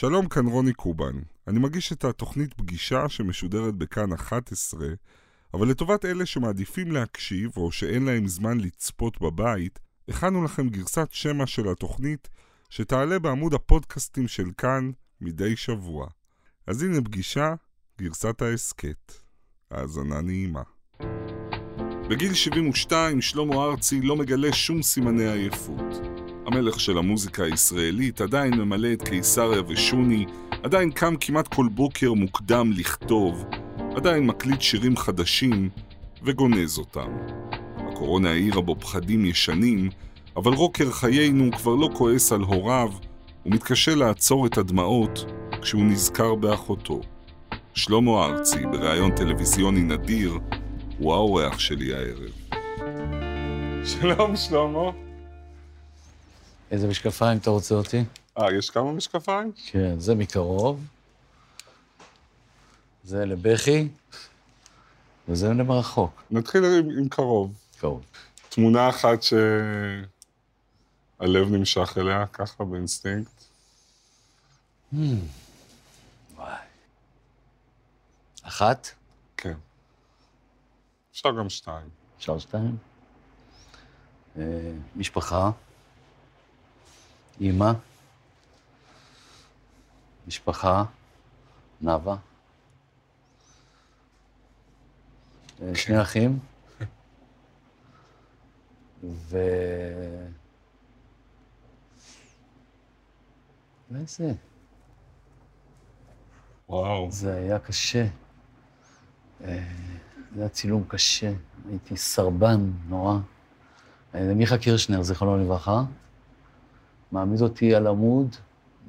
שלום, כאן רוני קובן. אני מגיש את התוכנית פגישה שמשודרת בכאן 11, אבל לטובת אלה שמעדיפים להקשיב או שאין להם זמן לצפות בבית, הכנו לכם גרסת שמע של התוכנית שתעלה בעמוד הפודקאסטים של כאן מדי שבוע. אז הנה פגישה, גרסת ההסכת. האזנה נעימה. בגיל 72 שלמה ארצי לא מגלה שום סימני עייפות. המלך של המוזיקה הישראלית עדיין ממלא את קיסריה ושוני, עדיין קם כמעט כל בוקר מוקדם לכתוב, עדיין מקליט שירים חדשים וגונז אותם. הקורונה העירה בו פחדים ישנים, אבל רוקר חיינו כבר לא כועס על הוריו, ומתקשה לעצור את הדמעות כשהוא נזכר באחותו. שלמה ארצי, בריאיון טלוויזיוני נדיר, הוא האורח שלי הערב. שלום, שלמה. איזה משקפיים אתה רוצה אותי? אה, יש כמה משקפיים? כן, זה מקרוב. זה לבכי, וזה למרחוק. נתחיל עם, עם קרוב. קרוב. תמונה אחת שהלב נמשך אליה, ככה באינסטינקט. וואי. אחת? כן. אפשר גם שתיים. אפשר שתיים? אה, משפחה, אימא, משפחה, נאוה, אה, שני אחים, ו... ואיזה, וואו. זה היה קשה. אה, זה היה צילום קשה, הייתי סרבן נורא. אה, מיכה קירשנר, זיכרונו לברכה, מעמיד אותי על עמוד,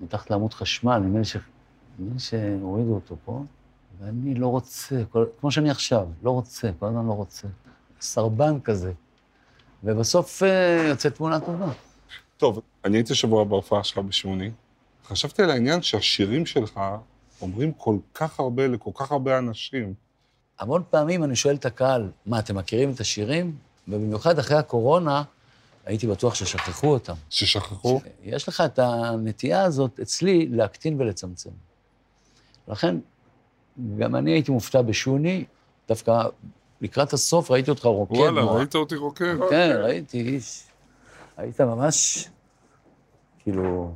מתחת לעמוד חשמל, נדמה לי ש- נדמה לי שהורידו אותו פה, ואני לא רוצה, כל... כמו שאני עכשיו, לא רוצה, כל הזמן לא רוצה. סרבן כזה. ובסוף אה, יוצאת תמונה טובה. טוב, אני הייתי שבוע בהופעה שלך בשוני. חשבתי על העניין שהשירים שלך אומרים כל כך הרבה לכל כך הרבה אנשים. המון פעמים אני שואל את הקהל, מה, אתם מכירים את השירים? ובמיוחד אחרי הקורונה, הייתי בטוח ששכחו אותם. ששכחו? יש לך את הנטייה הזאת אצלי להקטין ולצמצם. לכן, גם אני הייתי מופתע בשוני, דווקא לקראת הסוף ראיתי אותך רוקד וואלה, נורא. ראית אותי רוקד? כן, ראיתי, איש. היית ממש, כאילו,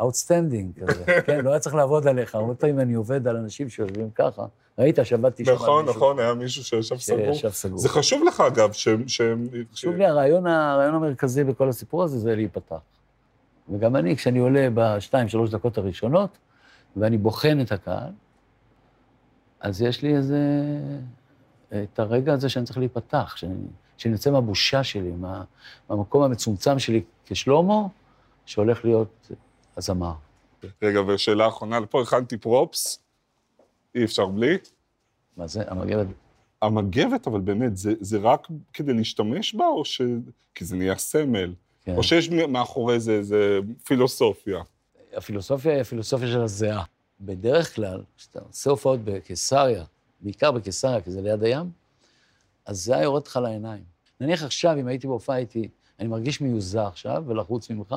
outstanding כזה. כן, לא היה צריך לעבוד עליך. הרבה פעמים אני עובד על אנשים שיושבים ככה. ראית, שעבדתי שם נכון, נכון, היה מישהו שישב סגור. שישב סגור. זה חשוב לך, אגב, שהם... שהם- חשוב לי, הרעיון, הרעיון המרכזי בכל הסיפור הזה זה להיפתח. וגם אני, כשאני עולה בשתיים, שלוש דקות הראשונות, ואני בוחן את הקהל, אז יש לי איזה... את הרגע הזה שאני צריך להיפתח, שאני, שאני יוצא מהבושה שלי, מה, מהמקום המצומצם שלי כשלמה, שהולך להיות הזמר. רגע, ושאלה אחרונה, פה הכנתי פרופס, אי אפשר בלי. מה זה? המגבת? המגבת, אבל באמת, זה, זה רק כדי להשתמש בה, או ש... כי זה נהיה סמל, כן. או שיש מאחורי זה איזה פילוסופיה. הפילוסופיה היא הפילוסופיה של הזיעה. בדרך כלל, כשאתה עושה הופעות בקיסריה, בעיקר בקיסריה, כי זה ליד הים, אז זה היה יורד לך לעיניים. נניח עכשיו, אם הייתי בהופעה, הייתי, אני מרגיש מיוזע עכשיו ולחוץ ממך,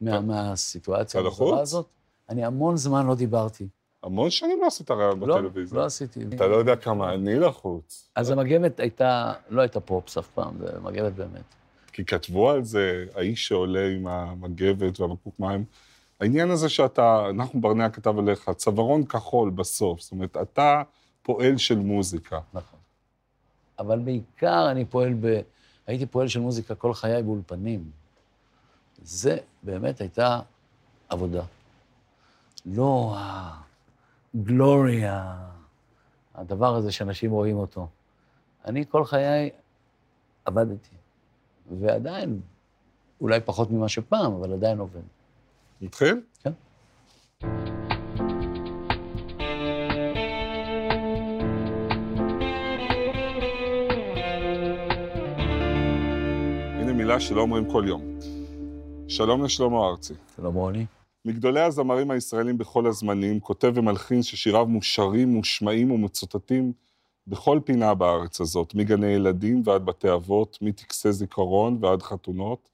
מה, מהסיטואציה המוזרה? הזאת. אני המון זמן לא דיברתי. המון שנים לא עשית רעיון לא, בטלוויזיה. לא עשיתי. אתה לא יודע כמה אני לחוץ. אז המגבת הייתה, לא הייתה פרופס אף פעם, זה מגבת באמת. כי כתבו על זה, האיש שעולה עם המגבת והבקבוק מים. העניין הזה שאתה, נחום ברנע כתב עליך, צווארון כחול בסוף. זאת אומרת, אתה פועל של מוזיקה. נכון. אבל בעיקר אני פועל ב... הייתי פועל של מוזיקה כל חיי באולפנים. זה באמת הייתה עבודה. לא הגלוריה, הדבר הזה שאנשים רואים אותו. אני כל חיי עבדתי, ועדיין, אולי פחות ממה שפעם, אבל עדיין עובד. נתחיל? כן. הנה מילה שלא אומרים כל יום. שלום לשלמה ארצי. שלום רוני. מגדולי הזמרים הישראלים בכל הזמנים, כותב ומלחין ששיריו מושרים, מושמעים ומצוטטים בכל פינה בארץ הזאת, מגני ילדים ועד בתי אבות, מטקסי זיכרון ועד חתונות.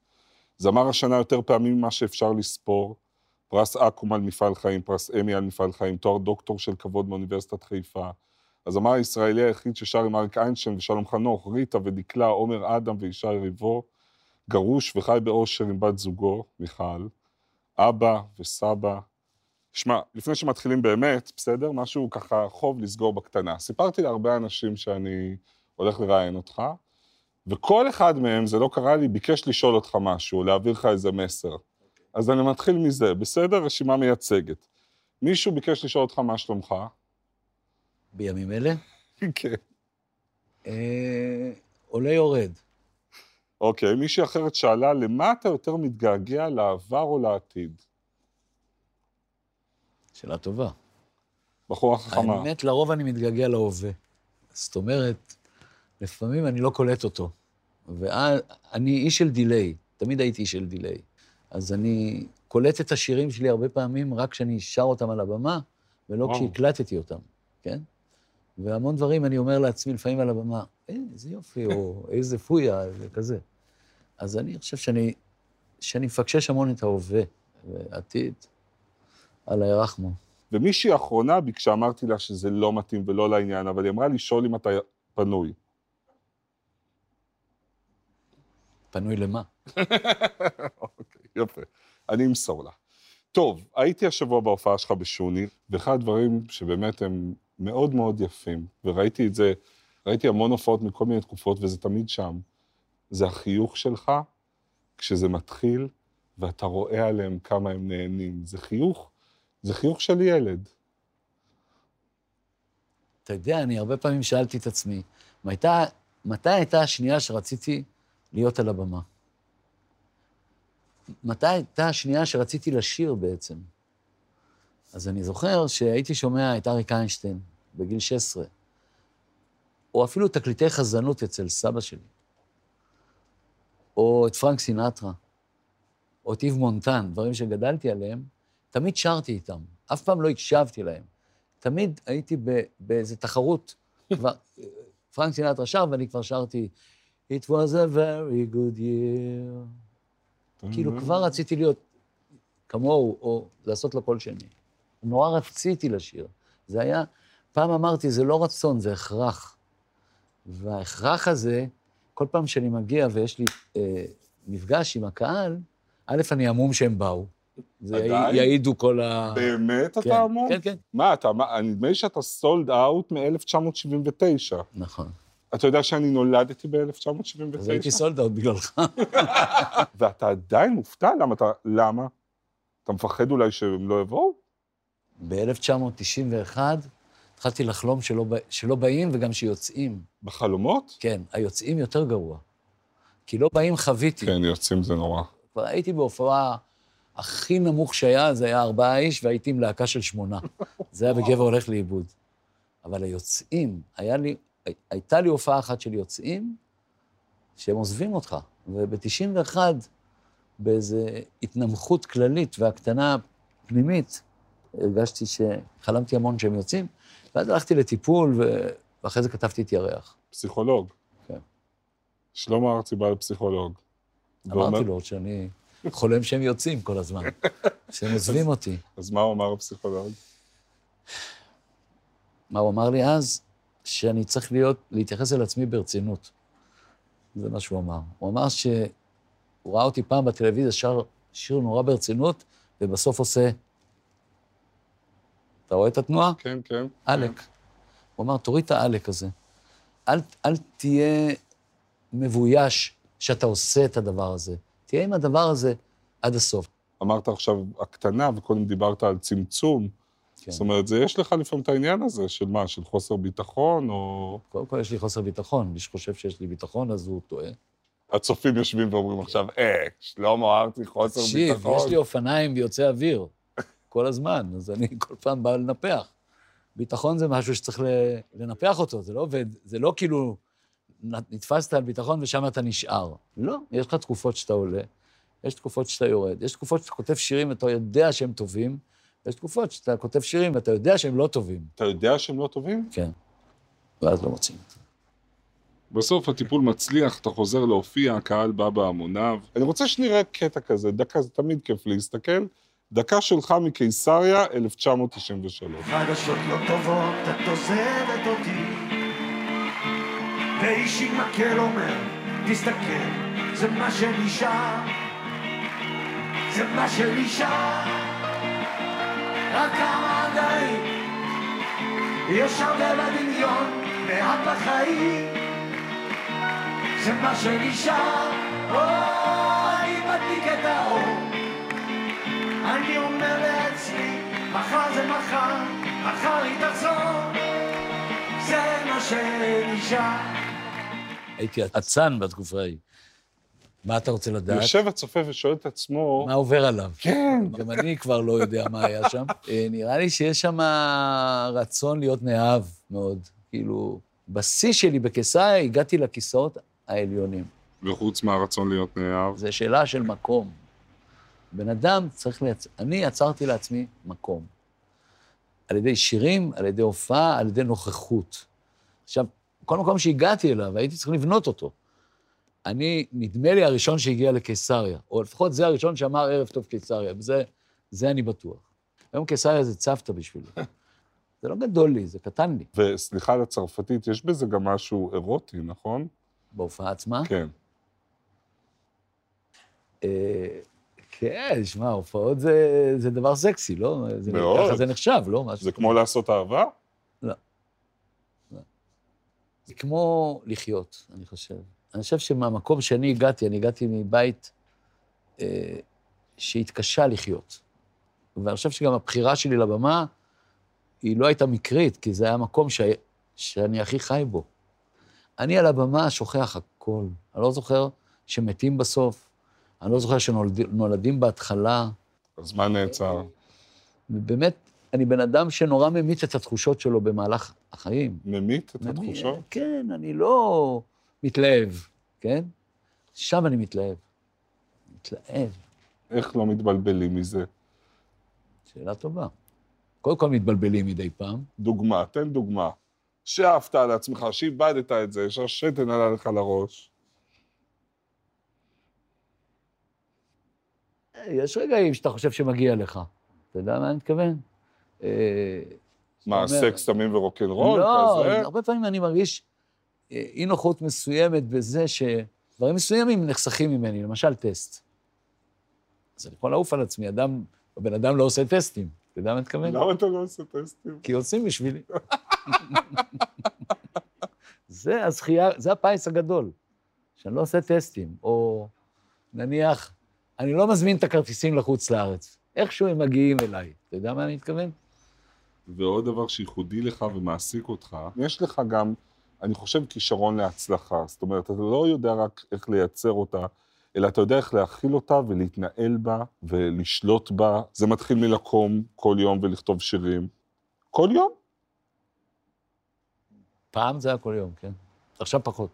זמר השנה יותר פעמים ממה שאפשר לספור, פרס אקו"ם על מפעל חיים, פרס אמי על מפעל חיים, תואר דוקטור של כבוד מאוניברסיטת חיפה. הזמר הישראלי היחיד ששר עם אריק איינשטיין ושלום חנוך, ריטה ודקלה, עומר אדם וישי ריבו, גרוש וחי באושר עם בת זוגו, מיכל, אבא וסבא. שמע, לפני שמתחילים באמת, בסדר? משהו ככה חוב לסגור בקטנה. סיפרתי להרבה אנשים שאני הולך לראיין אותך, וכל אחד מהם, זה לא קרה לי, ביקש לשאול אותך משהו, להעביר לך איזה מסר. אז אני מתחיל מזה, בסדר? רשימה מייצגת. מישהו ביקש לשאול אותך מה שלומך? בימים אלה? כן. אה, עולה יורד. אוקיי, מישהי אחרת שאלה, למה אתה יותר מתגעגע, לעבר או לעתיד? שאלה טובה. בחורה חכמה. האמת, לרוב אני מתגעגע להווה. זאת אומרת, לפעמים אני לא קולט אותו. ואני איש של delay, תמיד הייתי איש של delay. אז אני קולט את השירים שלי הרבה פעמים רק כשאני שר אותם על הבמה, ולא וואו. כשהקלטתי אותם, כן? והמון דברים אני אומר לעצמי לפעמים על הבמה, איזה יופי, או איזה פויה, וכזה. אז אני חושב שאני, שאני מפקשש המון את ההווה, ועתיד, אללה ירחמו. ומישהי האחרונה ביקשה, אמרתי לה שזה לא מתאים ולא לעניין, אבל היא אמרה לי, שואל אם אתה פנוי. פנוי למה? אוקיי, יפה. אני אמסור לה. טוב, הייתי השבוע בהופעה שלך בשוני, ואחד הדברים שבאמת הם מאוד מאוד יפים, וראיתי את זה, ראיתי המון הופעות מכל מיני תקופות, וזה תמיד שם. זה החיוך שלך כשזה מתחיל, ואתה רואה עליהם כמה הם נהנים. זה חיוך, זה חיוך של ילד. אתה יודע, אני הרבה פעמים שאלתי את עצמי, מתי, מתי הייתה השנייה שרציתי להיות על הבמה? מתי הייתה השנייה שרציתי לשיר בעצם? אז אני זוכר שהייתי שומע את אריק איינשטיין בגיל 16, או אפילו תקליטי חזנות אצל סבא שלי, או את פרנק סינטרה, או את איב מונטן, דברים שגדלתי עליהם, תמיד שרתי איתם, אף פעם לא הקשבתי להם. תמיד הייתי באיזו תחרות. כבר, פרנק סינטרה שר, ואני כבר שרתי, It was a very good year. כאילו, כבר רציתי להיות כמוהו, או לעשות לו קול שני. נורא רציתי לשיר. זה היה, פעם אמרתי, זה לא רצון, זה הכרח. וההכרח הזה, כל פעם שאני מגיע ויש לי אה, מפגש עם הקהל, א', אני המום שהם באו. זה עדיין? יעידו כל ה... באמת כן, אתה אמור? כן, כן. מה, אתה, מה, נדמה לי שאתה סולד אאוט מ-1979. נכון. אתה יודע שאני נולדתי אז הייתי ב-1979? סולד אאוט בגללך. ואתה עדיין מופתע? למה אתה... למה? אתה מפחד אולי שהם לא יבואו? ב-1991 התחלתי לחלום שלא, שלא באים וגם שיוצאים. בחלומות? כן, היוצאים יותר גרוע. כי לא באים חוויתי. כן, יוצאים זה נורא. כבר הייתי בהופעה הכי נמוך שהיה, זה היה ארבעה איש, והייתי עם להקה של שמונה. זה היה בגבע הולך לאיבוד. אבל היוצאים, היה לי, הי- הייתה לי הופעה אחת של יוצאים, שהם עוזבים אותך. וב-91, באיזו התנמכות כללית והקטנה פנימית, הרגשתי שחלמתי המון שהם יוצאים, ואז הלכתי לטיפול, ו... ואחרי זה כתבתי את ירח. פסיכולוג. כן. שלמה ארצי בא לפסיכולוג. ואומר- אמרתי לו שאני חולם שהם יוצאים כל הזמן, שהם עוזבים אותי. אז מה הוא אמר הפסיכולוג? מה הוא אמר לי אז? שאני צריך להיות, להתייחס אל עצמי ברצינות. זה מה שהוא אמר. הוא אמר שהוא ראה אותי פעם בטלוויזיה שר שיר נורא ברצינות, ובסוף עושה... אתה רואה את התנועה? כן, כן. עלק. הוא אמר, תוריד את העלק הזה. אל, אל תהיה מבויש שאתה עושה את הדבר הזה. תהיה עם הדבר הזה עד הסוף. אמרת עכשיו הקטנה, וקודם דיברת על צמצום. כן. זאת אומרת, זה יש לך לפעמים את העניין הזה של מה, של חוסר ביטחון, או... קודם כל, יש לי חוסר ביטחון. מי שחושב שיש לי ביטחון, אז הוא טועה. הצופים יושבים ואומרים עכשיו, אה, שלמה ארצי חוסר תקשיב, ביטחון. יש לי אופניים ויוצא אוויר כל הזמן, אז אני כל פעם בא לנפח. ביטחון זה משהו שצריך לנפח אותו, זה לא עובד, זה לא כאילו נתפסת על ביטחון ושם אתה נשאר. לא, יש לך תקופות שאתה עולה, יש תקופות שאתה יורד, יש תקופות שאתה כותב שירים ואתה יודע שהם טובים, ויש תקופות שאתה כותב שירים ואתה יודע שהם לא טובים. אתה יודע שהם לא טובים? כן. ואז לא מוצאים. בסוף הטיפול מצליח, אתה חוזר להופיע, הקהל בא בהמוניו. אני רוצה שנראה קטע כזה, דקה, זה תמיד כיף להסתכל. דקה שלך מקיסריה, 1993. חדשות לא טובות, את עוזבת אותי. ואיש עם מקל אומר, תסתכל, זה מה שנשאר. זה מה שנשאר. רק כמה עדיין, יש הרבה בדמיון, מעט בחיים. זה מה שנשאר. או, אני מדליק את האור. אני אומר לעצמי, מחר זה מחר, מחר היא תחזור, זה מה שנשאר. הייתי אצן בתקופה ההיא. מה אתה רוצה לדעת? יושב הצופה ושואל את עצמו, מה עובר עליו? כן, גם אני כבר לא יודע מה היה שם. אה, נראה לי שיש שם רצון להיות נאהב מאוד. כאילו, בשיא שלי בקיסריה הגעתי לכיסאות העליונים. וחוץ מהרצון להיות נאהב, זו שאלה של מקום. בן אדם צריך לייצר... אני יצרתי לעצמי מקום. על ידי שירים, על ידי הופעה, על ידי נוכחות. עכשיו, כל מקום שהגעתי אליו, הייתי צריך לבנות אותו. אני, נדמה לי הראשון שהגיע לקיסריה, או לפחות זה הראשון שאמר ערב טוב קיסריה, בזה זה אני בטוח. היום קיסריה זה צוותא בשבילי. זה לא גדול לי, זה קטן לי. וסליחה על הצרפתית, יש בזה גם משהו אירוטי, נכון? בהופעה עצמה. כן. כן, שמע, הופעות זה, זה דבר סקסי, לא? זה, מאוד. ככה זה נחשב, לא? משהו זה כמו לעשות אהבה? זה כמו לחיות, אני חושב. אני חושב שמהמקום שאני הגעתי, אני הגעתי מבית אה, שהתקשה לחיות. ואני חושב שגם הבחירה שלי לבמה, היא לא הייתה מקרית, כי זה היה מקום ש... שאני הכי חי בו. אני על הבמה שוכח הכל. אני לא זוכר שמתים בסוף, אני לא זוכר שנולדים בהתחלה. אז מה נעצר? ובאמת, אני בן אדם שנורא ממית את התחושות שלו במהלך החיים. ממית את ממית, התחושות? כן, אני לא מתלהב, כן? שם אני מתלהב. מתלהב, איך לא מתבלבלים מזה? שאלה טובה. קודם כל מתבלבלים מדי פעם. דוגמה, תן דוגמה. שאהבת על עצמך, שאיבדת את זה, שהשתן עלה לך לראש. יש רגעים שאתה חושב שמגיע לך. אתה יודע מה אני מתכוון? אה, מה, סקס, סמים ורוקנרול? לא, כזה? הרבה פעמים אני מרגיש אה, אי נוחות מסוימת בזה שדברים מסוימים נחסכים ממני, למשל טסט. אז אני יכול לעוף על עצמי, אדם, הבן אדם לא עושה טסטים, אתה יודע מה אני מתכוון? למה אתה לא עושה טסטים? כי עושים בשבילי. זה הזכייה, זה הפיס הגדול, שאני לא עושה טסטים, או נניח, אני לא מזמין את הכרטיסים לחוץ לארץ. איכשהו הם מגיעים אליי. אתה יודע מה אני מתכוון? ועוד דבר שייחודי לך ומעסיק אותך, יש לך גם, אני חושב, כישרון להצלחה. זאת אומרת, אתה לא יודע רק איך לייצר אותה, אלא אתה יודע איך להכיל אותה ולהתנהל בה ולשלוט בה. זה מתחיל מלקום כל יום ולכתוב שירים. כל יום? פעם זה היה כל יום, כן? עכשיו פחות.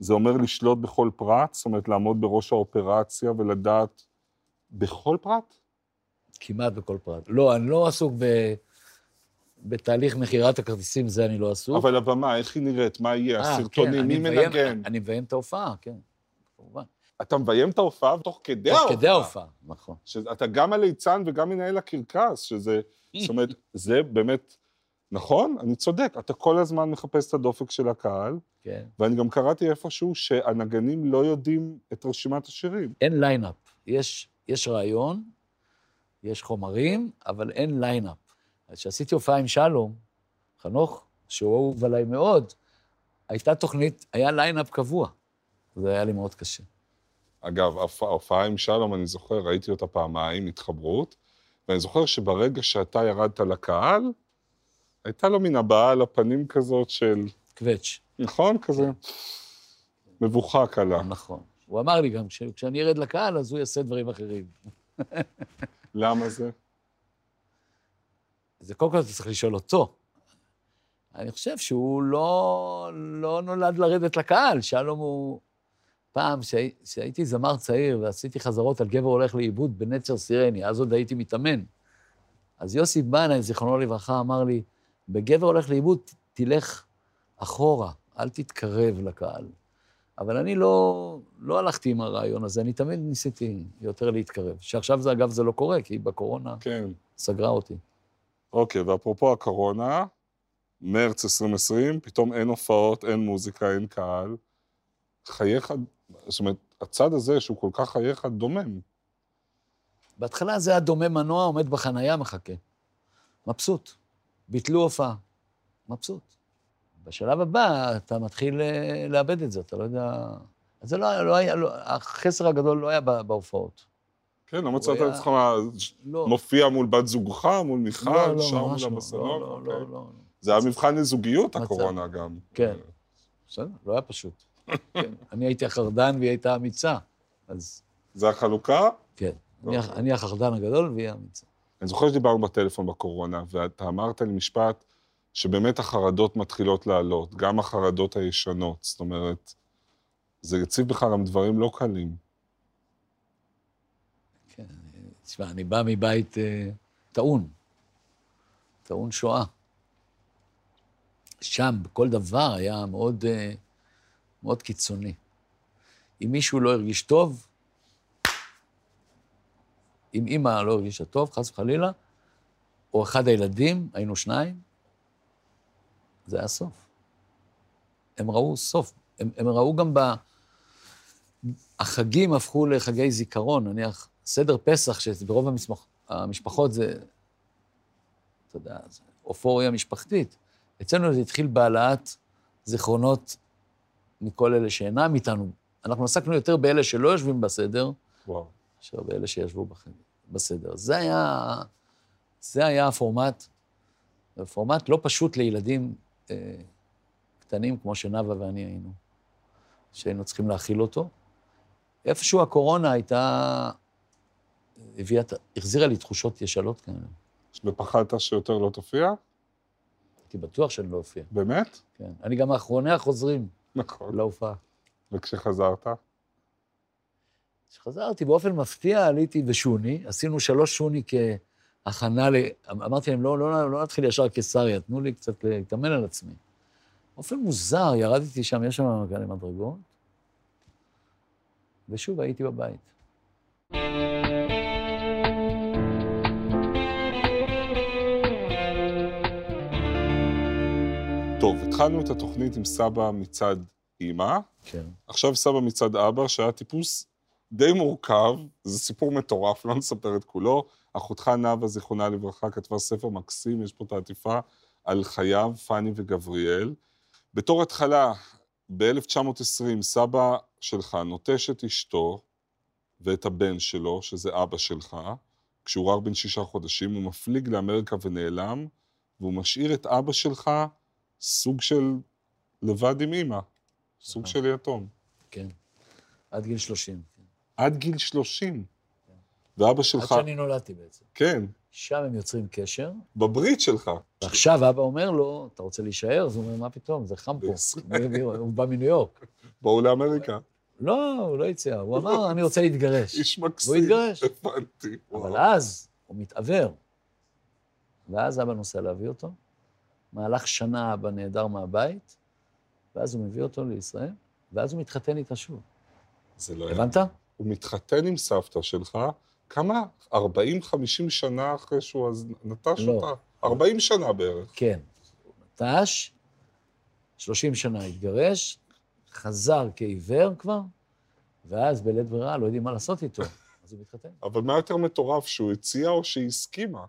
זה אומר לשלוט בכל פרט? זאת אומרת, לעמוד בראש האופרציה ולדעת בכל פרט? כמעט בכל פרט. לא, אני לא עסוק ב... בתהליך מכירת הכרטיסים, זה אני לא עסוק. אבל הבמה, איך היא נראית? מה יהיה? אה, הסרטונים, כן, מי מנגן? אני מביים את ההופעה, כן, כמובן. אתה מביים את ההופעה תוך כדי תוך ההופעה. כדי ההופעה, נכון. שאתה גם הליצן וגם מנהל הקרקס, שזה, זאת אומרת, זה באמת, נכון? אני צודק, אתה כל הזמן מחפש את הדופק של הקהל, כן. ואני גם קראתי איפשהו שהנגנים לא יודעים את רשימת השירים. אין ליינאפ. יש, יש רעיון, יש חומרים, אבל אין ליינאפ. אז כשעשיתי הופעה עם שלום, חנוך, שהוא אהוב עליי מאוד, הייתה תוכנית, היה ליינאפ קבוע. זה היה לי מאוד קשה. אגב, ההופ- ההופעה עם שלום, אני זוכר, ראיתי אותה פעמיים, התחברות, ואני זוכר שברגע שאתה ירדת לקהל, הייתה לו מין הבעה על הפנים כזאת של, קווץ', נכון? כזה מבוכה קלה. נכון. הוא אמר לי גם, כש- כשאני ארד לקהל, אז הוא יעשה דברים אחרים. למה זה? זה קודם כל אתה צריך לשאול אותו. אני חושב שהוא לא, לא נולד לרדת לקהל, שלום הוא... פעם, כשהי- כשהייתי זמר צעיר ועשיתי חזרות על גבר הולך לאיבוד בנצר סירני, אז עוד הייתי מתאמן. אז יוסי בנאי, זיכרונו לברכה, אמר לי, בגבר הולך לאיבוד, תלך אחורה, אל תתקרב לקהל. אבל אני לא, לא הלכתי עם הרעיון הזה, אני תמיד ניסיתי יותר להתקרב. שעכשיו, זה, אגב, זה לא קורה, כי בקורונה כן. סגרה אותי. אוקיי, ואפרופו הקורונה, מרץ 2020, פתאום אין הופעות, אין מוזיקה, אין קהל. חייך, זאת אומרת, הצד הזה, שהוא כל כך חייך, דומם. בהתחלה זה היה דומה מנוע, עומד בחנייה, מחכה. מבסוט. ביטלו הופעה. מבסוט. בשלב הבא, אתה מתחיל אה, לאבד את זה, אתה לא יודע... אז זה לא היה, לא היה, לא, החסר הגדול לא היה בה- בהופעות. כן, לא מצאת את עצמך לא. מופיע מול בת זוגך, מול מיכל, לא, לא, שר ממש מולה לא. לא, לא, אוקיי. לא, לא. זה היה מבחן לזוגיות. הקורונה גם. כן. בסדר, לא היה פשוט. כן. אני הייתי החרדן והיא הייתה אמיצה, אז זה החלוקה? כן. אני, אני החרדן הגדול והיא האמיצה. אני זוכר שדיברנו בטלפון בקורונה, ואתה אמרת לי משפט שבאמת החרדות מתחילות לעלות, גם החרדות הישנות. זאת אומרת, זה הציב בך גם דברים לא קלים. כן, תשמע, אני בא מבית אה, טעון, טעון שואה. שם, בכל דבר היה מאוד, אה, מאוד קיצוני. אם מישהו לא הרגיש טוב, אם אימא לא הרגישה טוב, חס וחלילה, או אחד הילדים, היינו שניים, זה היה סוף. הם ראו סוף. הם, הם ראו גם ב... החגים הפכו לחגי זיכרון, נניח, סדר פסח, שברוב המשפח, המשפחות זה, אתה יודע, זה אופוריה משפחתית. אצלנו זה התחיל בהעלאת זיכרונות מכל אלה שאינם איתנו. אנחנו עסקנו יותר באלה שלא יושבים בסדר, וואו. מאשר באלה שישבו בחדר, בסדר. זה היה, זה היה הפורמט, פורמט לא פשוט לילדים אה, קטנים כמו שנאוה ואני היינו, שהיינו צריכים להכיל אותו. איפשהו הקורונה הייתה, הביאה, החזירה לי תחושות ישנות כאלה. ופחדת שיותר לא תופיע? הייתי בטוח שאני לא אופיע, באמת? כן. אני גם האחרוני החוזרים נכון. להופעה. וכשחזרת? כשחזרתי, באופן מפתיע עליתי בשוני, עשינו שלוש שוני כהכנה ל... אמרתי להם, לא, לא, לא, לא נתחיל ישר קיסריה, תנו לי קצת להתאמן על עצמי. באופן מוזר, ירדתי שם, יש שם כאלה מדרגות, ושוב הייתי בבית. טוב, התחלנו את התוכנית עם סבא מצד אימא, כן. עכשיו סבא מצד אבא, שהיה טיפוס די מורכב, זה סיפור מטורף, לא נספר את כולו. אחותך נאוה, זיכרונה לברכה, כתבה ספר מקסים, יש פה את העטיפה, על חייו, פאני וגבריאל. בתור התחלה, ב-1920, סבא שלך נוטש את אשתו ואת הבן שלו, שזה אבא שלך, כשהוא רק בן שישה חודשים, הוא מפליג לאמריקה ונעלם, והוא משאיר את אבא שלך סוג של לבד עם אימא, סוג של יתום. כן. עד גיל 30. עד גיל 30. ואבא עד שלך, שאני נולדתי בעצם. כן, שם הם יוצרים קשר, בברית שלך. ועכשיו אבא אומר לו, אתה רוצה להישאר? אז הוא אומר, מה פתאום, זה חם פה. הוא בא מניו יורק. בואו לאמריקה. לא, הוא לא יצא, הוא אמר, אני רוצה להתגרש. איש מקסים. והוא התגרש. הבנתי. אבל. אז הוא מתעוור. ואז אבא נוסע להביא אותו. מהלך שנה אבא נעדר מהבית, ואז הוא מביא אותו לישראל, ואז הוא מתחתן איתה שוב. זה לא היה. הבנת? הוא מתחתן עם סבתא שלך, כמה? 40-50 שנה אחרי שהוא אז נטש לא. אותה? 40 שנה בערך. כן. נטש, 30 שנה התגרש, חזר כעיוור כבר, ואז בלית ברירה לא יודעים מה לעשות איתו, אז הוא מתחתן. אבל מה יותר מטורף, שהוא הציע או שהיא הסכימה?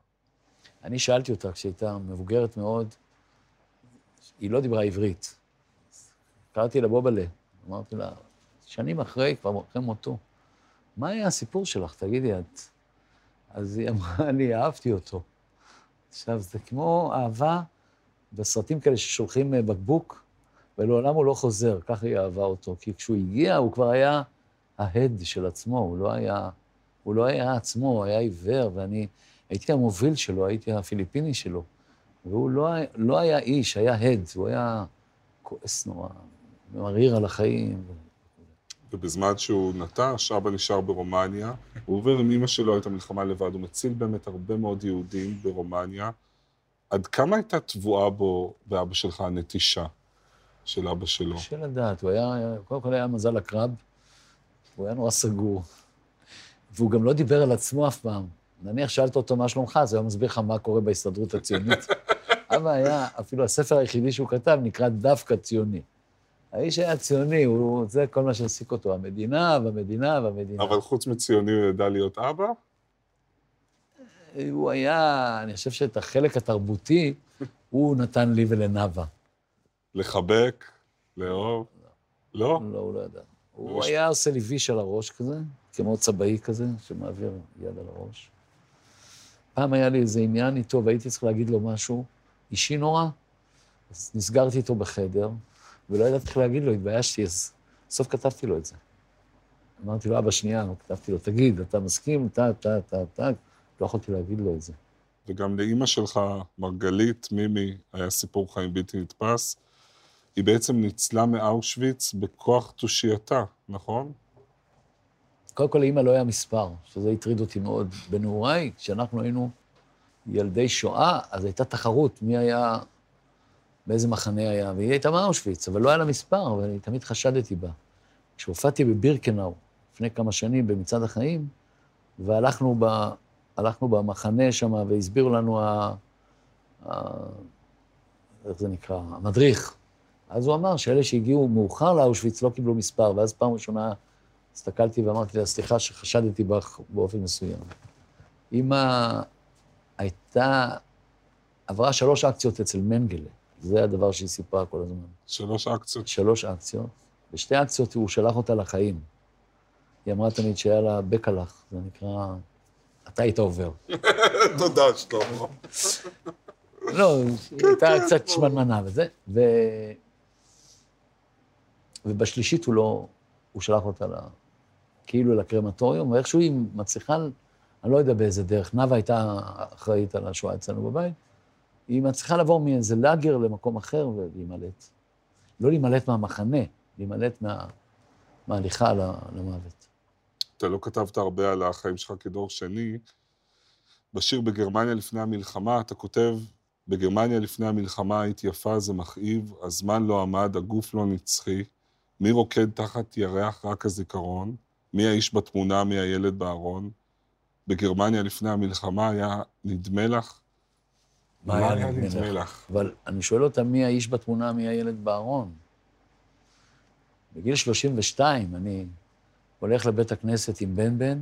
אני שאלתי אותה כשהייתה מבוגרת מאוד, היא לא דיברה עברית. קראתי לה בובלה, אמרתי לה, שנים אחרי, כבר אחרי מותו, מה היה הסיפור שלך? תגידי, את... אז היא אמרה לי, אהבתי אותו. עכשיו, זה כמו אהבה בסרטים כאלה ששולחים אה, בקבוק, ולעולם הוא לא חוזר, ככה היא אהבה אותו. כי כשהוא הגיע, הוא כבר היה ההד של עצמו, הוא לא היה, הוא לא היה עצמו, הוא היה עיוור, ואני הייתי המוביל שלו, הייתי הפיליפיני שלו. והוא לא, לא היה איש, היה הד, הוא היה כועס נורא, מריר על החיים. ובזמן שהוא נטש, אבא נשאר ברומניה. הוא עובר עם אמא שלו את המלחמה לבד, הוא מציל באמת הרבה מאוד יהודים ברומניה. עד כמה הייתה טבועה בו, באבא שלך, הנטישה? של אבא שלו? קשה לדעת, הוא היה, קודם כל היה מזל הקרב, הוא היה נורא סגור. והוא גם לא דיבר על עצמו אף פעם. נניח שאלת אותו מה שלומך, אז הוא היה מסביר לך מה קורה בהסתדרות הציונית. אבא היה, אפילו הספר היחידי שהוא כתב נקרא דווקא ציוני. האיש היה ציוני, הוא, זה כל מה שהעסיק אותו, המדינה והמדינה והמדינה. אבל חוץ מציוני הוא ידע להיות אבא? הוא היה, אני חושב שאת החלק התרבותי, הוא נתן לי ולנאווה. לחבק? לאהוב? לא? לא, הוא לא ידע. הוא ממש- היה עושה לי ויש על הראש כזה, כמו צבעי כזה, שמעביר יד על הראש. פעם היה לי איזה עניין איתו, והייתי צריך להגיד לו משהו אישי נורא, אז נסגרתי איתו בחדר, ולא ידעתי איך להגיד לו, התביישתי, אז בסוף כתבתי לו את זה. אמרתי לו, אבא, שנייה, כתבתי לו, תגיד, אתה מסכים? טה, טה, טה, טה. לא יכולתי להגיד לו את זה. וגם לאימא שלך, מרגלית, מימי, היה סיפור חיים בלתי נתפס. היא בעצם ניצלה מאושוויץ בכוח תושייתה, נכון? קודם כל, לאימא לא היה מספר, שזה הטריד אותי מאוד. בנעוריי, כשאנחנו היינו ילדי שואה, אז הייתה תחרות מי היה, באיזה מחנה היה, והיא הייתה מאושוויץ, אבל לא היה לה מספר, ואני תמיד חשדתי בה. כשהופעתי בבירקנאו לפני כמה שנים במצעד החיים, והלכנו ב, הלכנו במחנה שם, והסבירו לנו, ה, ה, איך זה נקרא, המדריך. אז הוא אמר שאלה שהגיעו מאוחר לאושוויץ לא קיבלו מספר, ואז פעם ראשונה הסתכלתי ואמרתי לה, סליחה שחשדתי בך באופן מסוים. אמא הייתה, עברה שלוש אקציות אצל מנגלה, זה הדבר שהיא סיפרה כל הזמן. שלוש אקציות. שלוש אקציות, בשתי אקציות הוא שלח אותה לחיים. היא אמרה תמיד שהיה לה בקלח, זה נקרא, אתה היית עובר. תודה, שלמה. לא, היא הייתה קצת שמנמנה וזה, ו... ובשלישית הוא לא, הוא שלח אותה ל... כאילו לקרמטוריום, ואיכשהו היא מצליחה, אני לא יודע באיזה דרך, נאוה הייתה אחראית על השואה אצלנו בבית, היא מצליחה לעבור מאיזה לאגר למקום אחר ולהימלט. לא להימלט מהמחנה, להימלט מה... מההליכה למוות. אתה לא כתבת הרבה על החיים שלך כדור שני. בשיר בגרמניה לפני המלחמה, אתה כותב, בגרמניה לפני המלחמה היית יפה, זה מכאיב, הזמן לא עמד, הגוף לא נצחי. מי רוקד תחת ירח רק הזיכרון? מי האיש בתמונה, מי הילד בארון? בגרמניה לפני המלחמה היה נדמה לך? מה היה נדמה לך? לך? אבל אני שואל אותה מי האיש בתמונה, מי הילד בארון. בגיל 32 אני הולך לבית הכנסת עם בן בן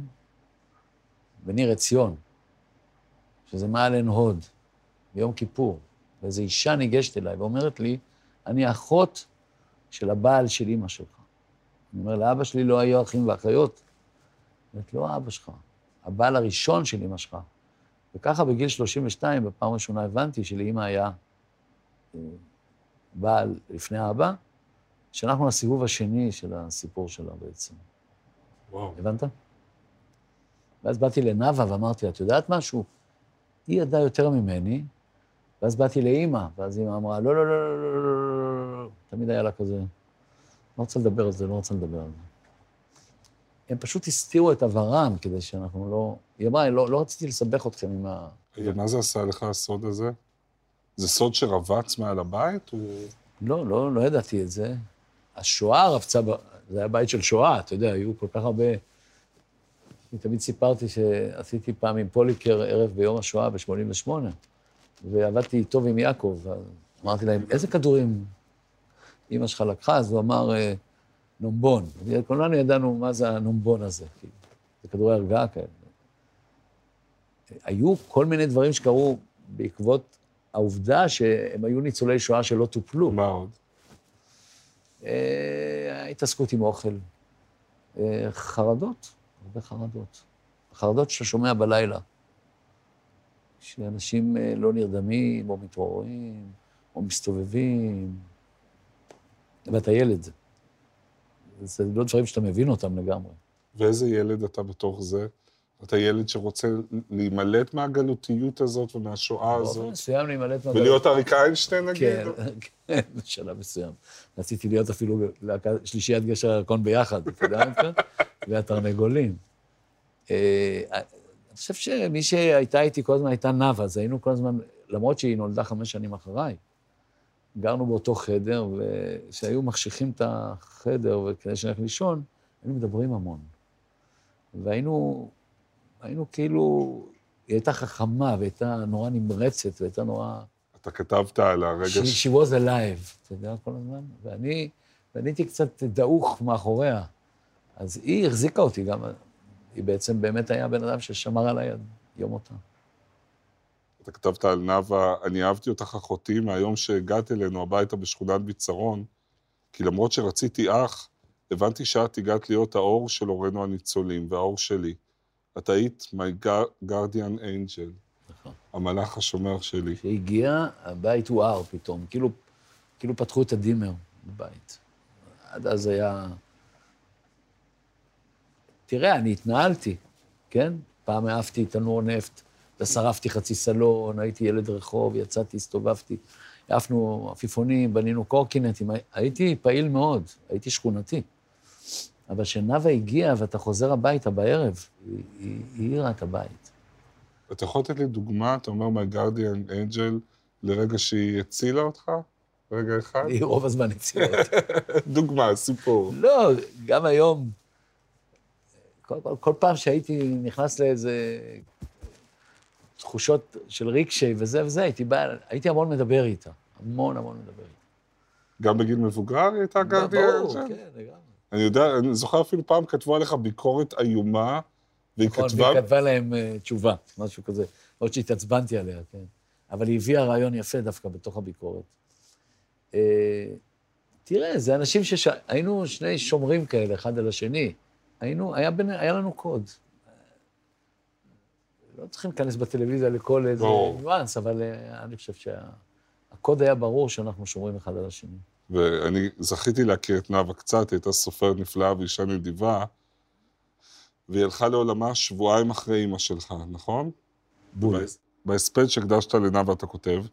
בניר עציון, שזה מעל עין הוד, ביום כיפור, ואיזו אישה ניגשת אליי ואומרת לי, אני אחות של הבעל של אימא שלך. אני אומר, לאבא שלי לא היו אחים ואחיות. היא אומרת, לא אבא שלך, הבעל הראשון של אימא שלך. וככה בגיל 32, בפעם ראשונה הבנתי שלאימא היה בעל לפני אבא, שאנחנו הסיבוב השני של הסיפור שלה בעצם. וואו. הבנת? ואז באתי לנאוה ואמרתי לה, את יודעת משהו? היא ידעה יותר ממני, ואז באתי לאימא, ואז אימא אמרה, לא, לא, לא, לא, לא, לא, לא, לא, לא, לא, לא, לא לא, לא, לא, לא, לא רוצה לדבר על זה. הם פשוט הסתירו את עברם כדי שאנחנו לא... היא אמרה, לא, לא רציתי לסבך אתכם עם ה... רגע, מה זה עשה לך הסוד הזה? זה סוד שרבץ מעל הבית? הוא... לא, לא, לא ידעתי את זה. השואה רבצה, ב... זה היה בית של שואה, אתה יודע, היו כל כך הרבה... אני תמיד סיפרתי שעשיתי פעם עם פוליקר ערב ביום השואה ב-88, ועבדתי טוב עם יעקב, אמרתי להם, איזה כדורים אימא שלך לקחה? אז הוא אמר, "אה, נומבון. כולנו ידענו מה זה הנומבון הזה, כאילו. זה כדורי הרגעה כאלה. היו כל מיני דברים שקרו בעקבות העובדה שהם היו ניצולי שואה שלא טופלו. מה עוד? אה, ההתעסקות עם אוכל, אה, חרדות, הרבה חרדות. חרדות שאתה שומע בלילה. שאנשים אה, לא נרדמים, או מתעוררים, או מסתובבים, ואתה ילד. זה לא דברים שאתה מבין אותם לגמרי. ואיזה ילד אתה בתוך זה? אתה ילד שרוצה להימלט מהגלותיות הזאת ומהשואה באופן הזאת? מסוים להימלט מהגלות. ולהיות אריק איינשטיין נגיד? כן, כן, בשלב מסוים. רציתי להיות אפילו שלישיית גשר הירקון ביחד, אתה יודע מה? והתרנגולים. אה, אני חושב שמי שהייתה איתי כל הזמן הייתה נאוה, אז היינו כל הזמן, למרות שהיא נולדה חמש שנים אחריי, גרנו באותו חדר, וכשהיו מחשיכים את החדר וכדי שנלך לישון, היינו מדברים המון. והיינו, היינו כאילו, היא הייתה חכמה והייתה נורא נמרצת והייתה נורא... אתה כתבת על הרגע she, ש... she was alive, אתה יודע, כל הזמן. ואני, ואני הייתי קצת דעוך מאחוריה. אז היא החזיקה אותי גם, היא בעצם באמת היה הבן אדם ששמר עליי יום מותה. אתה כתבת על נאוה, אני אהבתי אותך אחותי מהיום שהגעת אלינו הביתה בשכונת ביצרון, כי למרות שרציתי אח, הבנתי שאת הגעת להיות האור של הורינו הניצולים, והאור שלי. את היית my guar- guardian angel, נכון. המלאך השומר שלי. כשהיא הגיעה, הבית הואר פתאום, כאילו, כאילו פתחו את הדימר בבית. עד אז היה... תראה, אני התנהלתי, כן? פעם העפתי תנור נפט, ושרפתי חצי סלון, הייתי ילד רחוב, יצאתי, הסתובבתי, העפנו עפיפונים, בנינו קורקינטים, הייתי פעיל מאוד, הייתי שכונתי. אבל כשנאוה הגיעה ואתה חוזר הביתה בערב, היא היא- היא האירה את הבית. אתה יכול לתת לי דוגמה, אתה אומר guardian angel, לרגע שהיא הצילה אותך? רגע אחד? היא רוב הזמן הצילה אותי. דוגמה, סיפור. לא, גם היום, כל, כל, כל פעם שהייתי נכנס לאיזה תחושות של ריקשי וזה וזה, הייתי בא, הייתי המון מדבר איתה. המון המון מדבר איתה. גם בגיל מבוגר היא הייתה guardian ברור? כן, לגמרי. אני יודע, אני זוכר אפילו פעם כתבו עליך ביקורת איומה, והיא נכון, כתבה... והיא כתבה להם אה, תשובה, משהו כזה. עוד שהתעצבנתי עליה, כן. אבל היא הביאה רעיון יפה דווקא בתוך הביקורת. אה, תראה, זה אנשים שהיינו שני שומרים כאלה, אחד על השני. היינו, היה, בין, היה לנו קוד. לא צריכים להיכנס בטלוויזיה לכל איזה. ניואנס, אבל אה, אני חושב שהקוד היה ברור שאנחנו שומרים אחד על השני. ואני זכיתי להכיר את נאוה קצת, היא הייתה סופרת נפלאה ואישה נדיבה, והיא הלכה לעולמה שבועיים אחרי אימא שלך, נכון? בול. בהס- בהספד שהקדשת לנאוה אתה כותב,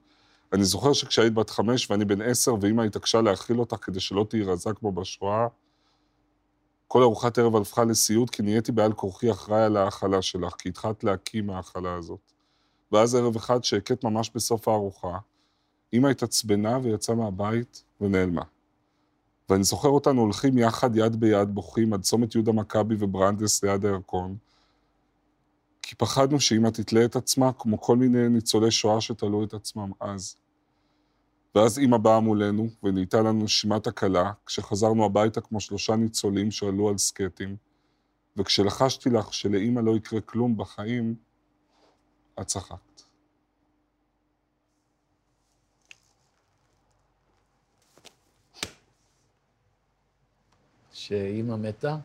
אני זוכר שכשהיית בת חמש ואני בן עשר ואימא התעקשה להאכיל אותך כדי שלא תהיי רזה כמו בשואה, כל ארוחת ערב הפכה לסיוט כי נהייתי בעל כורחי אחראי על ההאכלה שלך, כי התחלת להקים מההאכלה הזאת. ואז ערב אחד שהכית ממש בסוף הארוחה, אמא התעצבנה ויצאה מהבית ונעלמה. ואני זוכר אותנו הולכים יחד, יד ביד, בוכים עד צומת יהודה מכבי וברנדס ליד הירקון, כי פחדנו שאמא תתלה את עצמה כמו כל מיני ניצולי שואה שתלו את עצמם אז. ואז אמא באה מולנו ונהייתה לנו נשימת הקלה, כשחזרנו הביתה כמו שלושה ניצולים שעלו על סקטים, וכשלחשתי לך שלאמא לא יקרה כלום בחיים, את צחקת. שאימא מתה,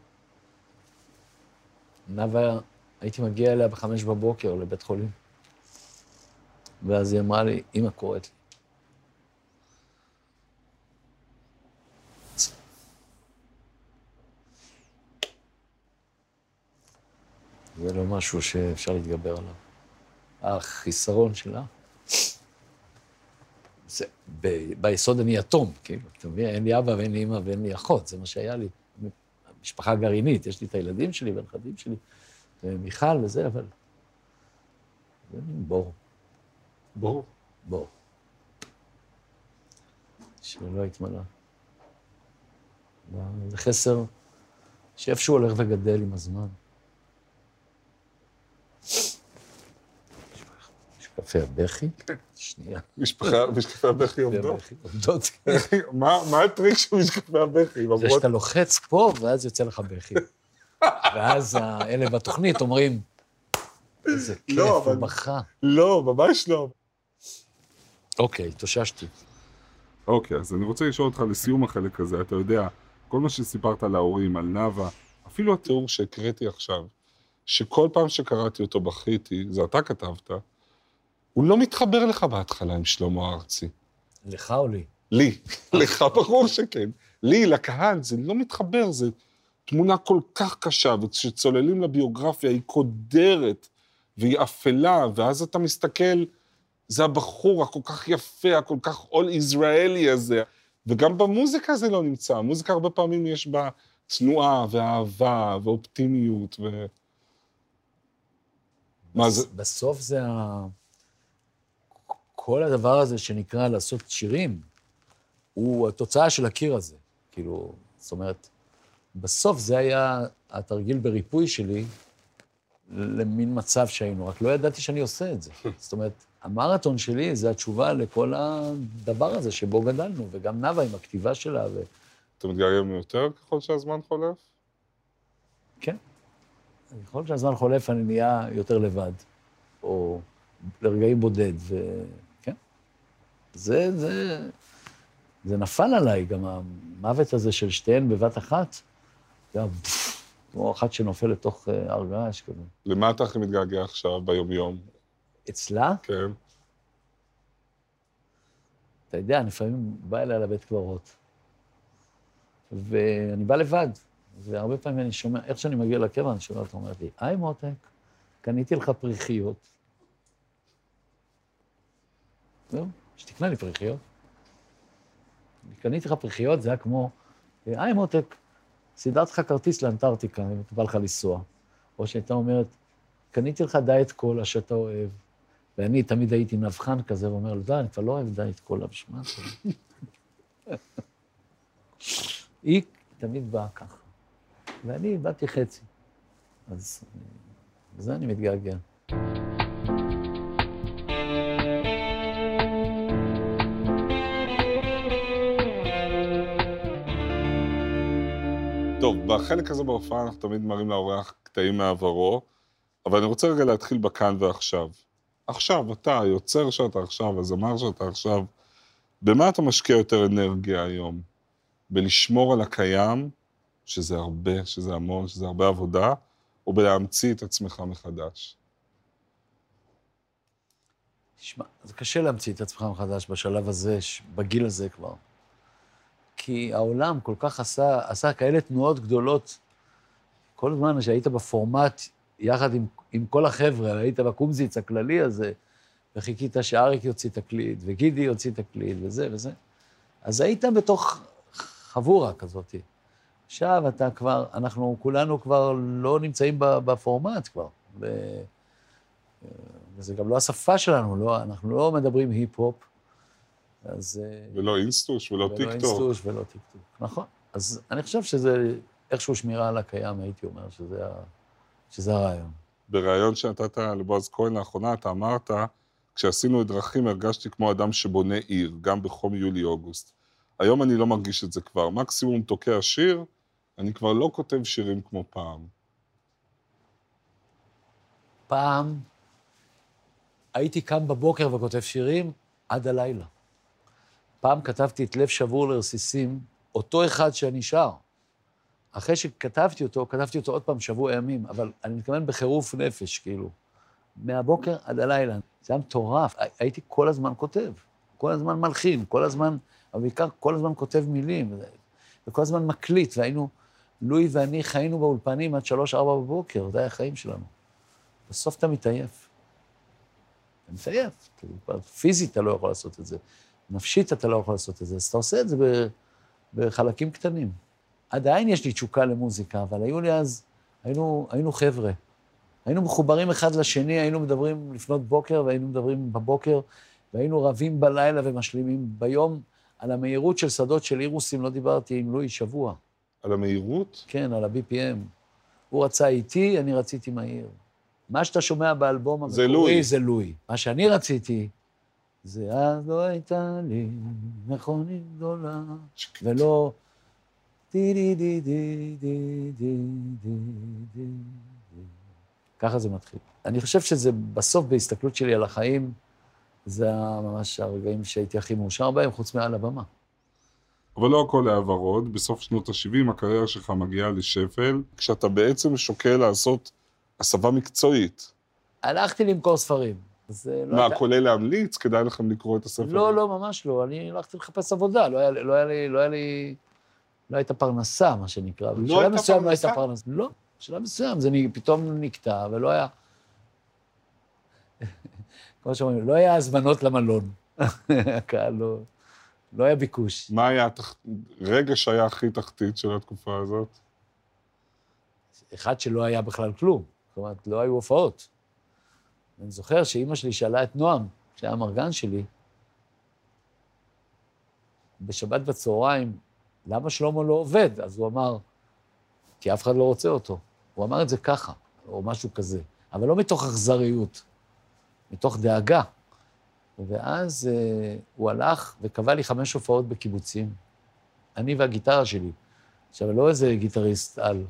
נאוה, הייתי מגיע אליה בחמש בבוקר לבית חולים. ואז היא אמרה לי, אימא קוראת לי. זה לא משהו שאפשר להתגבר עליו. החיסרון שלה, זה, ב, ביסוד אני יתום, כאילו, אתה מבין? אין לי אבא ואין לי אמא ואין לי אחות, זה מה שהיה לי. משפחה גרעינית, יש לי את הילדים שלי והנכדים שלי, ומיכל וזה, אבל... זה מין בור, ברור. בור. שלא התמלא. זה חסר שאיפשהו הולך וגדל עם הזמן. יש קפה הבכי? שנייה. משקפי הבכי עובדות. הבכי עובדות. מה מה הטריק של משקפי הבכי? זה. שאתה לוחץ פה, ואז יוצא לך בכי. ואז האלה בתוכנית אומרים, איזה כיף, לא, הוא אבל- בכה. לא, ממש לא. אוקיי, התאוששתי. אוקיי, אז אני רוצה לשאול אותך לסיום החלק הזה, אתה יודע, כל מה שסיפרת על ההורים, על נאוה, אפילו התיאור שהקראתי עכשיו, שכל פעם שקראתי אותו בכיתי, זה אתה כתבת, הוא לא מתחבר לך בהתחלה עם שלמה ארצי. לך או לי? לי, לך ברור שכן. לי, לקהל, זה לא מתחבר, זה תמונה כל כך קשה, וכשצוללים לביוגרפיה היא קודרת, והיא אפלה, ואז אתה מסתכל, זה הבחור הכל כך יפה, הכל כך all ישראלי הזה, וגם במוזיקה זה לא נמצא. המוזיקה הרבה פעמים יש בה תנועה ואהבה ואופטימיות ו... מה זה? בסוף זה ה... כל הדבר הזה שנקרא לעשות שירים, הוא התוצאה של הקיר הזה. כאילו, זאת אומרת, בסוף זה היה התרגיל בריפוי שלי למין מצב שהיינו, רק לא ידעתי שאני עושה את זה. זאת אומרת, המרתון שלי זה התשובה לכל הדבר הזה שבו גדלנו, וגם נאוה עם הכתיבה שלה. ו... אתה מתגעגע יותר ככל שהזמן חולף? כן. ככל שהזמן חולף אני נהיה יותר לבד, או לרגעים בודד, וכן. זה, זה, זה נפל עליי, גם המוות הזה של שתיהן בבת אחת, זה היה כמו אחת שנופל לתוך אה, הר געש כזה. למה אתה הכי מתגעגע עכשיו, ביום-יום? אצלה? כן. אתה יודע, לפעמים בא אליה לבית קברות, ואני בא לבד, והרבה פעמים אני שומע, איך שאני מגיע לקבר, אני שומע אותה אומרת לי, היי מותק, קניתי לך פריחיות. זהו, שתקנה לי פריחיות. קניתי לך פריחיות, זה היה כמו, היי מותק, סידרתי לך כרטיס לאנטארקטיקה, אם בא לך לנסוע. או שהייתה אומרת, קניתי לך דיאט קולה שאתה אוהב, ואני תמיד הייתי נבחן כזה, ואומר לו, די, אני כבר לא אוהב דיאט קולה, בשביל מה זה? היא תמיד באה ככה, ואני באתי חצי. אז בזה אני מתגעגע. בחלק הזה בהופעה אנחנו תמיד מראים לאורח קטעים מעברו, אבל אני רוצה רגע להתחיל בכאן ועכשיו. עכשיו, אתה, היוצר שאתה עכשיו, הזמר שאתה עכשיו, במה אתה משקיע יותר אנרגיה היום? בלשמור על הקיים, שזה הרבה, שזה המון, שזה הרבה עבודה, או בלהמציא את עצמך מחדש? תשמע, זה קשה להמציא את עצמך מחדש בשלב הזה, בגיל הזה כבר. כי העולם כל כך עשה, עשה כאלה תנועות גדולות. כל הזמן שהיית בפורמט יחד עם, עם כל החבר'ה, היית בקומזיץ הכללי הזה, וחיכית שאריק יוציא תקליט, וגידי יוציא תקליט, וזה וזה. אז היית בתוך חבורה כזאת. עכשיו אתה כבר, אנחנו כולנו כבר לא נמצאים בפורמט כבר. ו... וזה גם לא השפה שלנו, לא, אנחנו לא מדברים היפ-הופ, אז... אה, ולא אינסטוש ולא טיקטוק. ולא אינסטוש ולא טיקטוק, נכון. אז אני חושב שזה איכשהו שמירה על הקיים, הייתי אומר שזה, ה... שזה הרעיון. בריאיון שנתת לבועז כהן לאחרונה, אתה אמרת, כשעשינו את דרכים הרגשתי כמו אדם שבונה עיר, גם בחום יולי-אוגוסט. היום אני לא מרגיש את זה כבר. מקסימום תוקע שיר, אני כבר לא כותב שירים כמו פעם. פעם הייתי קם בבוקר וכותב שירים עד הלילה. פעם כתבתי את לב שבור לרסיסים, אותו אחד שאני שר. אחרי שכתבתי אותו, כתבתי אותו עוד פעם שבוע ימים, אבל אני מתכוון בחירוף נפש, כאילו. מהבוקר עד הלילה. זה היה מטורף. הייתי כל הזמן כותב, כל הזמן מלחין, כל הזמן, אבל בעיקר כל הזמן כותב מילים, וכל הזמן מקליט, והיינו, לואי ואני חיינו באולפנים עד שלוש-ארבע בבוקר, זה היה החיים שלנו. בסוף אתה מתעייף. אתה מתעייף, פיזית אתה לא יכול לעשות את זה. נפשית אתה לא יכול לעשות את זה, אז אתה עושה את זה בחלקים קטנים. עדיין יש לי תשוקה למוזיקה, אבל היו לי אז, היינו, היינו חבר'ה. היינו מחוברים אחד לשני, היינו מדברים לפנות בוקר, והיינו מדברים בבוקר, והיינו רבים בלילה ומשלימים ביום. על המהירות של שדות של אירוסים לא דיברתי עם לואי שבוע. על המהירות? כן, על ה-BPM. הוא רצה איטי, אני רציתי מהיר. מה שאתה שומע באלבום המקורי זה לואי. מה שאני רציתי זה אז לא הייתה לי מכונית גדולה, ולא... די די די די די די די די ככה זה מתחיל. אני חושב שזה בסוף, בהסתכלות שלי על החיים, זה ממש הרגעים שהייתי הכי מאושר בהם, חוץ מעל הבמה. אבל לא הכל היה ורוד. בסוף שנות ה-70 הקריירה שלך מגיעה לשפל, כשאתה בעצם שוקל לעשות הסבה מקצועית. הלכתי למכור ספרים. זה לא... מה, הייתה... כולל להמליץ? כדאי לכם לקרוא את הספר? לא, לא, ממש לא. אני הלכתי לחפש עבודה, לא היה, לא היה לי... לא היה לי... לא הייתה פרנסה, מה שנקרא. לא הייתה פרנסה? לא הייתה פרנסה. לא, בשלב מסוים זה פתאום נקטע, ולא היה... כמו שאומרים, לא היה הזמנות למלון. הקהל לא... לא היה ביקוש. מה היה רגע שהיה הכי תחתית של התקופה הזאת? אחד שלא היה בכלל כלום. זאת אומרת, לא היו הופעות. אני זוכר שאימא שלי שאלה את נועם, שהיה המרגן שלי, בשבת בצהריים, למה שלמה לא עובד? אז הוא אמר, כי אף אחד לא רוצה אותו. הוא אמר את זה ככה, או משהו כזה, אבל לא מתוך אכזריות, מתוך דאגה. ואז אה, הוא הלך וקבע לי חמש הופעות בקיבוצים, אני והגיטרה שלי. עכשיו, לא איזה גיטריסט על.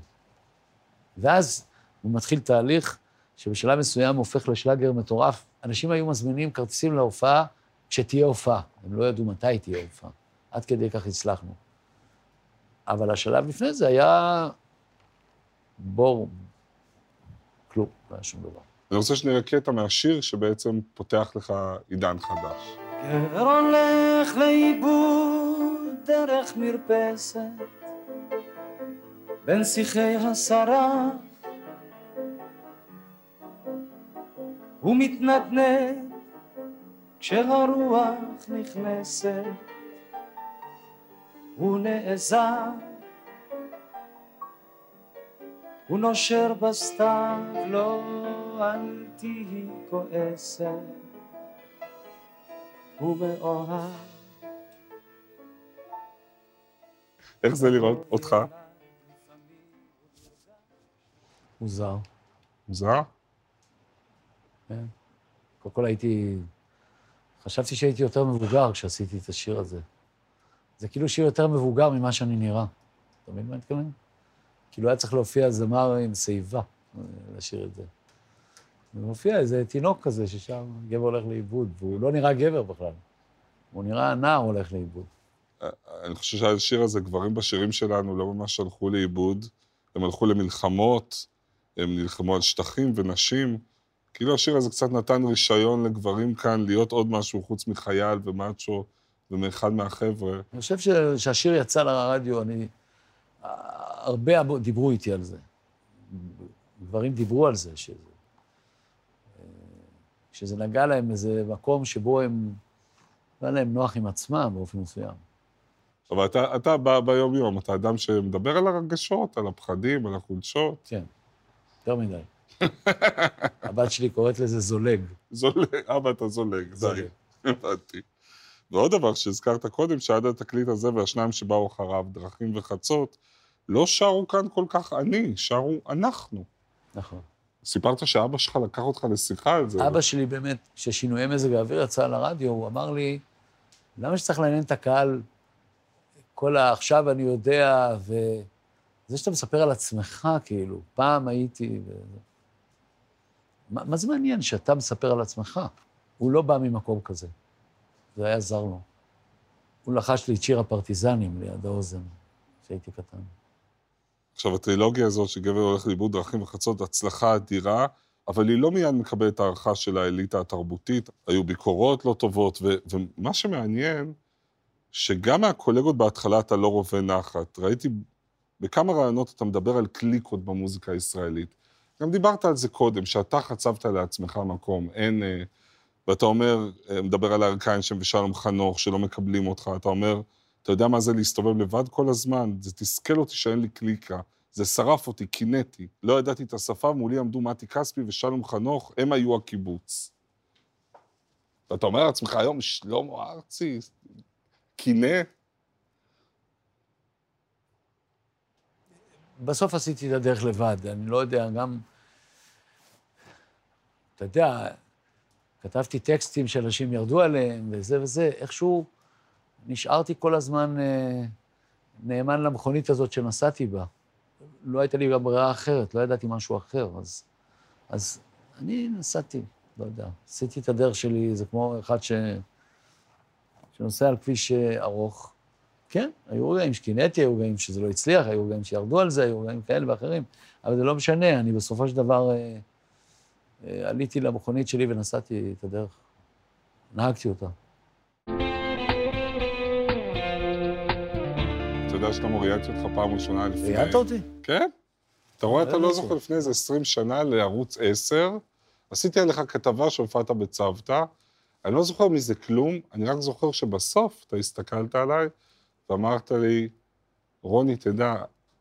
ואז הוא מתחיל תהליך שבשלב מסוים הופך לשלאגר מטורף. אנשים היו מזמינים כרטיסים להופעה כשתהיה הופעה. הם לא ידעו מתי תהיה הופעה. עד כדי כך הצלחנו. אבל השלב לפני זה היה בור, כלום, לא היה שום דבר. אני רוצה שנראה קטע מהשיר שבעצם פותח לך עידן חדש. גר הולך לאיבוד דרך מרפסת בין שיחי השרה הוא מתנדנד כשהרוח נכנסת הוא נעזר הוא נושר בסתיו לא אל תהי כועסת הוא מאוהב איך זה לראות אותך? מוזר. מוזר? כן. קודם כל הייתי... חשבתי שהייתי יותר מבוגר כשעשיתי את השיר הזה. זה כאילו שיר יותר מבוגר ממה שאני נראה. אתה מבין מה אני? כאילו היה צריך להופיע זמר עם שיבה אה, לשיר את זה. ומופיע איזה תינוק כזה ששם גבר הולך לאיבוד, והוא לא נראה גבר בכלל. הוא נראה נער הולך לאיבוד. אני חושב שהשיר הזה, גברים בשירים שלנו לא ממש הלכו לאיבוד, הם הלכו למלחמות, הם נלחמו על שטחים ונשים. כאילו השיר הזה קצת נתן רישיון לגברים כאן להיות עוד משהו חוץ מחייל ומאצ'ו ומאחד מהחבר'ה. אני חושב ש- שהשיר יצא לרדיו, אני... הרבה דיברו איתי על זה. גברים דיברו על זה, שזה, שזה נגע להם איזה מקום שבו הם, לא היה להם נוח עם עצמם באופן מסוים. אבל אתה, אתה בא ביום-יום, אתה אדם שמדבר על הרגשות, על הפחדים, על החולשות. כן, יותר מדי. הבת שלי קוראת לזה זולג. זולג, אבא, אתה זולג. זולג. הבנתי. ועוד דבר שהזכרת קודם, שעד התקליט הזה והשניים שבאו אחריו, דרכים וחצות, לא שרו כאן כל כך אני, שרו אנחנו. נכון. סיפרת שאבא שלך לקח אותך לשיחה על זה. אבא שלי באמת, כששינויי מזג האוויר יצא לרדיו, הוא אמר לי, למה שצריך לעניין את הקהל כל ה... עכשיו אני יודע, וזה שאתה מספר על עצמך, כאילו, פעם הייתי... ו... מה, מה זה מעניין שאתה מספר על עצמך? הוא לא בא ממקום כזה. זה היה זר לו. הוא לחש לי את שיר הפרטיזנים ליד האוזן, כשהייתי קטן. עכשיו, הטרילוגיה הזאת, שגבר הולך לאיבוד דרכים וחצות, הצלחה אדירה, אבל היא לא מיד מקבלת הערכה של האליטה התרבותית. היו ביקורות לא טובות, ו- ומה שמעניין, שגם מהקולגות בהתחלה אתה לא רווה נחת. ראיתי בכמה רעיונות אתה מדבר על קליקות במוזיקה הישראלית. גם דיברת על זה קודם, שאתה חצבת לעצמך מקום, אין... אה, ואתה אומר, אה, מדבר על הארקיים שם ושלום חנוך, שלא מקבלים אותך, אתה אומר, אתה יודע מה זה להסתובב לבד כל הזמן? זה תסכל אותי שאין לי קליקה. זה שרף אותי, קינאתי. לא ידעתי את השפה, מולי עמדו מתי כספי ושלום חנוך, הם היו הקיבוץ. ואתה אומר לעצמך היום, שלמה ארצי, קינא, בסוף עשיתי את הדרך לבד, אני לא יודע, גם... אתה יודע, כתבתי טקסטים שאנשים ירדו עליהם, וזה וזה, איכשהו נשארתי כל הזמן אה, נאמן למכונית הזאת שנסעתי בה. לא הייתה לי גם ברירה אחרת, לא ידעתי משהו אחר, אז, אז אני נסעתי, לא יודע. עשיתי את הדרך שלי, זה כמו אחד ש... שנוסע על כביש אה, ארוך. כן, היו רגעים שקינאתי, היו רגעים שזה לא הצליח, היו רגעים שירדו על זה, היו רגעים כאלה ואחרים, אבל זה לא משנה, אני בסופו של דבר אה, עליתי למכונית שלי ונסעתי את הדרך. נהגתי אותה. אתה יודע שאתה ראיינתי אותך פעם ראשונה לפני... ראיינת אותי? כן. אתה רואה, אתה לא לא. זוכר, לפני איזה 20 שנה לערוץ 10, עשיתי עליך כתבה שהופעת בצוותא, אני לא זוכר מזה כלום, אני רק זוכר שבסוף אתה הסתכלת עליי ואמרת לי, רוני, תדע,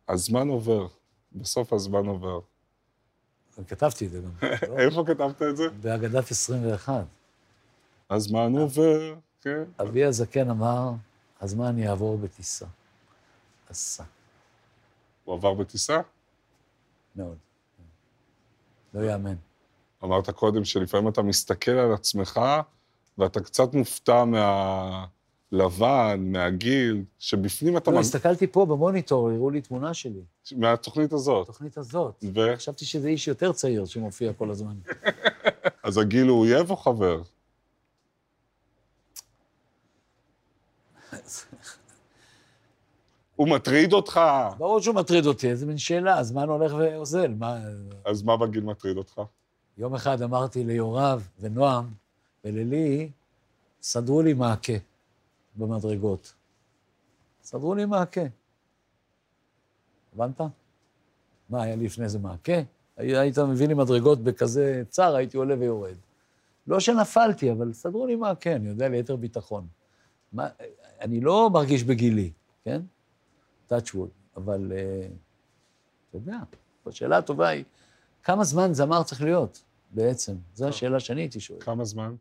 הזמן עובר, בסוף הזמן עובר. כתבתי את זה גם. לא? איפה כתבת את זה? בהגדת 21. הזמן עובר, כן. אבי הזקן אמר, הזמן יעבור בטיסה. עשה, הוא עבר בטיסה? מאוד. לא יאמן. אמרת קודם שלפעמים אתה מסתכל על עצמך, ואתה קצת מופתע מהלבן, מהגיל, שבפנים אתה... לא, מג- הסתכלתי פה במוניטור, הראו לי תמונה שלי, מהתוכנית הזאת. התוכנית הזאת. ו... חשבתי שזה איש יותר צעיר שמופיע כל הזמן. אז הגיל הוא אויב או חבר? הוא מטריד אותך, ברור שהוא מטריד אותי, איזה מין שאלה, הזמן הולך ואוזל. מה... אז מה בגיל מטריד אותך? יום אחד אמרתי ליורב ונועם וללי, סדרו לי מעקה במדרגות. סדרו לי מעקה. הבנת? מה, היה לי לפני זה מעקה? הי- היית מביא לי מדרגות בכזה צר, הייתי עולה ויורד. לא שנפלתי, אבל סדרו לי מעקה, אני יודע ליתר ביטחון. מה, אני לא מרגיש בגילי, כן? טאצ'ווד, אבל אה, אתה יודע, השאלה הטובה היא, כמה זמן זמר צריך להיות בעצם? זו השאלה שאני הייתי שואל. כמה זמן?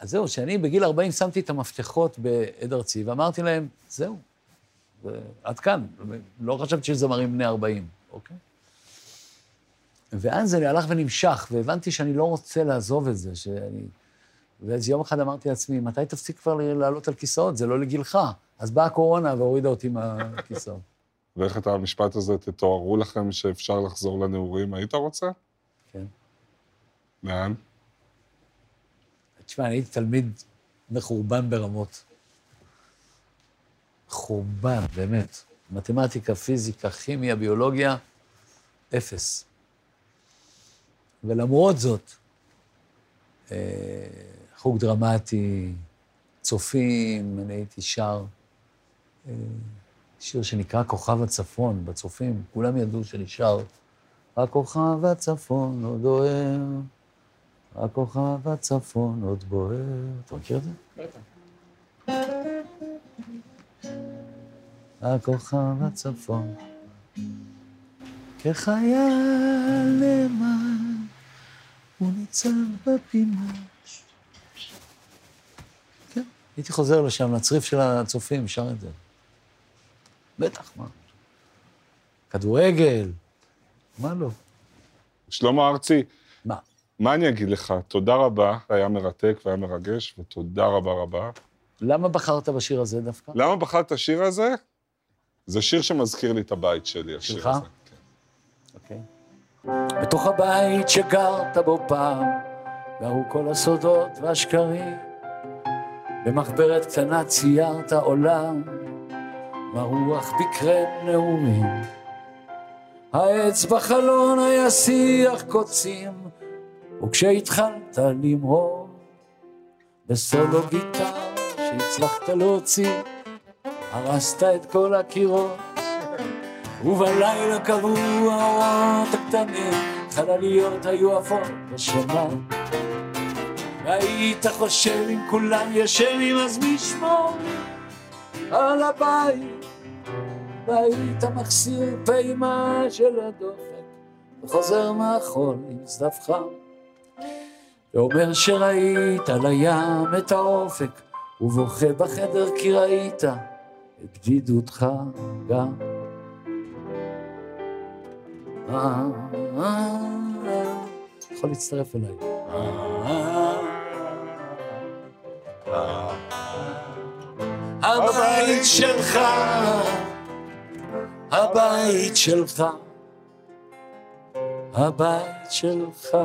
אז זהו, שאני בגיל 40 שמתי את המפתחות בעד ארצי, ואמרתי להם, זהו, זה- עד כאן. לא חשבתי שיש זמרים בני 40, אוקיי? ואז זה הלך ונמשך, והבנתי שאני לא רוצה לעזוב את זה, שאני... ואז יום אחד אמרתי לעצמי, מתי תפסיק כבר לעלות על כיסאות? זה לא לגילך. אז באה הקורונה והורידה אותי מהכיסאות. ואיך את המשפט הזה, תתוארו לכם שאפשר לחזור לנעורים, היית רוצה? כן. לאן? תשמע, אני הייתי תלמיד מחורבן ברמות. חורבן, באמת. מתמטיקה, פיזיקה, כימיה, ביולוגיה, אפס. ולמרות זאת, אה, חוג דרמטי, צופים, אני הייתי שר אה, שיר שנקרא כוכב הצפון, בצופים, כולם ידעו שאני שר. הכוכב הצפון עוד אוהר, הכוכב הצפון עוד בוער. אתה מכיר את זה? הכוכב הצפון, כחייל נאמן, הוא ניצב בפינה. כן, הייתי חוזר לשם, לצריף של הצופים, שר את זה. בטח, מה? כדורגל, מה לא? שלמה ארצי, מה? אני אגיד לך? תודה רבה, היה מרתק והיה מרגש, ותודה רבה רבה. למה בחרת בשיר הזה דווקא? למה בחרת את השיר הזה? זה שיר שמזכיר לי את הבית שלי, השיר שלך? הזה. כן. אוקיי. בתוך הבית שגרת בו פעם, גרו כל הסודות והשקרים. במחברת קטנה ציירת עולם, והרוח בקרם נעורים. העץ בחלון היה שיח קוצים, וכשהתחלת למרור בסולו גיטר שהצלחת להוציא, הרסת את כל הקירות. ובלילה קבעו האורות הקטנים, חלליות היו עפות בשמיים. והיית חושב אם כולם ישנים אז מי על הבית? והיית מחסיר פעימה של הדופק, וחוזר מהחול עם צדף חם. ואומר שראית על הים את האופק, ובוכה בחדר כי ראית את בדידותך גם. יכול להצטרף אליי. הבית שלך, הבית שלך, הבית שלך.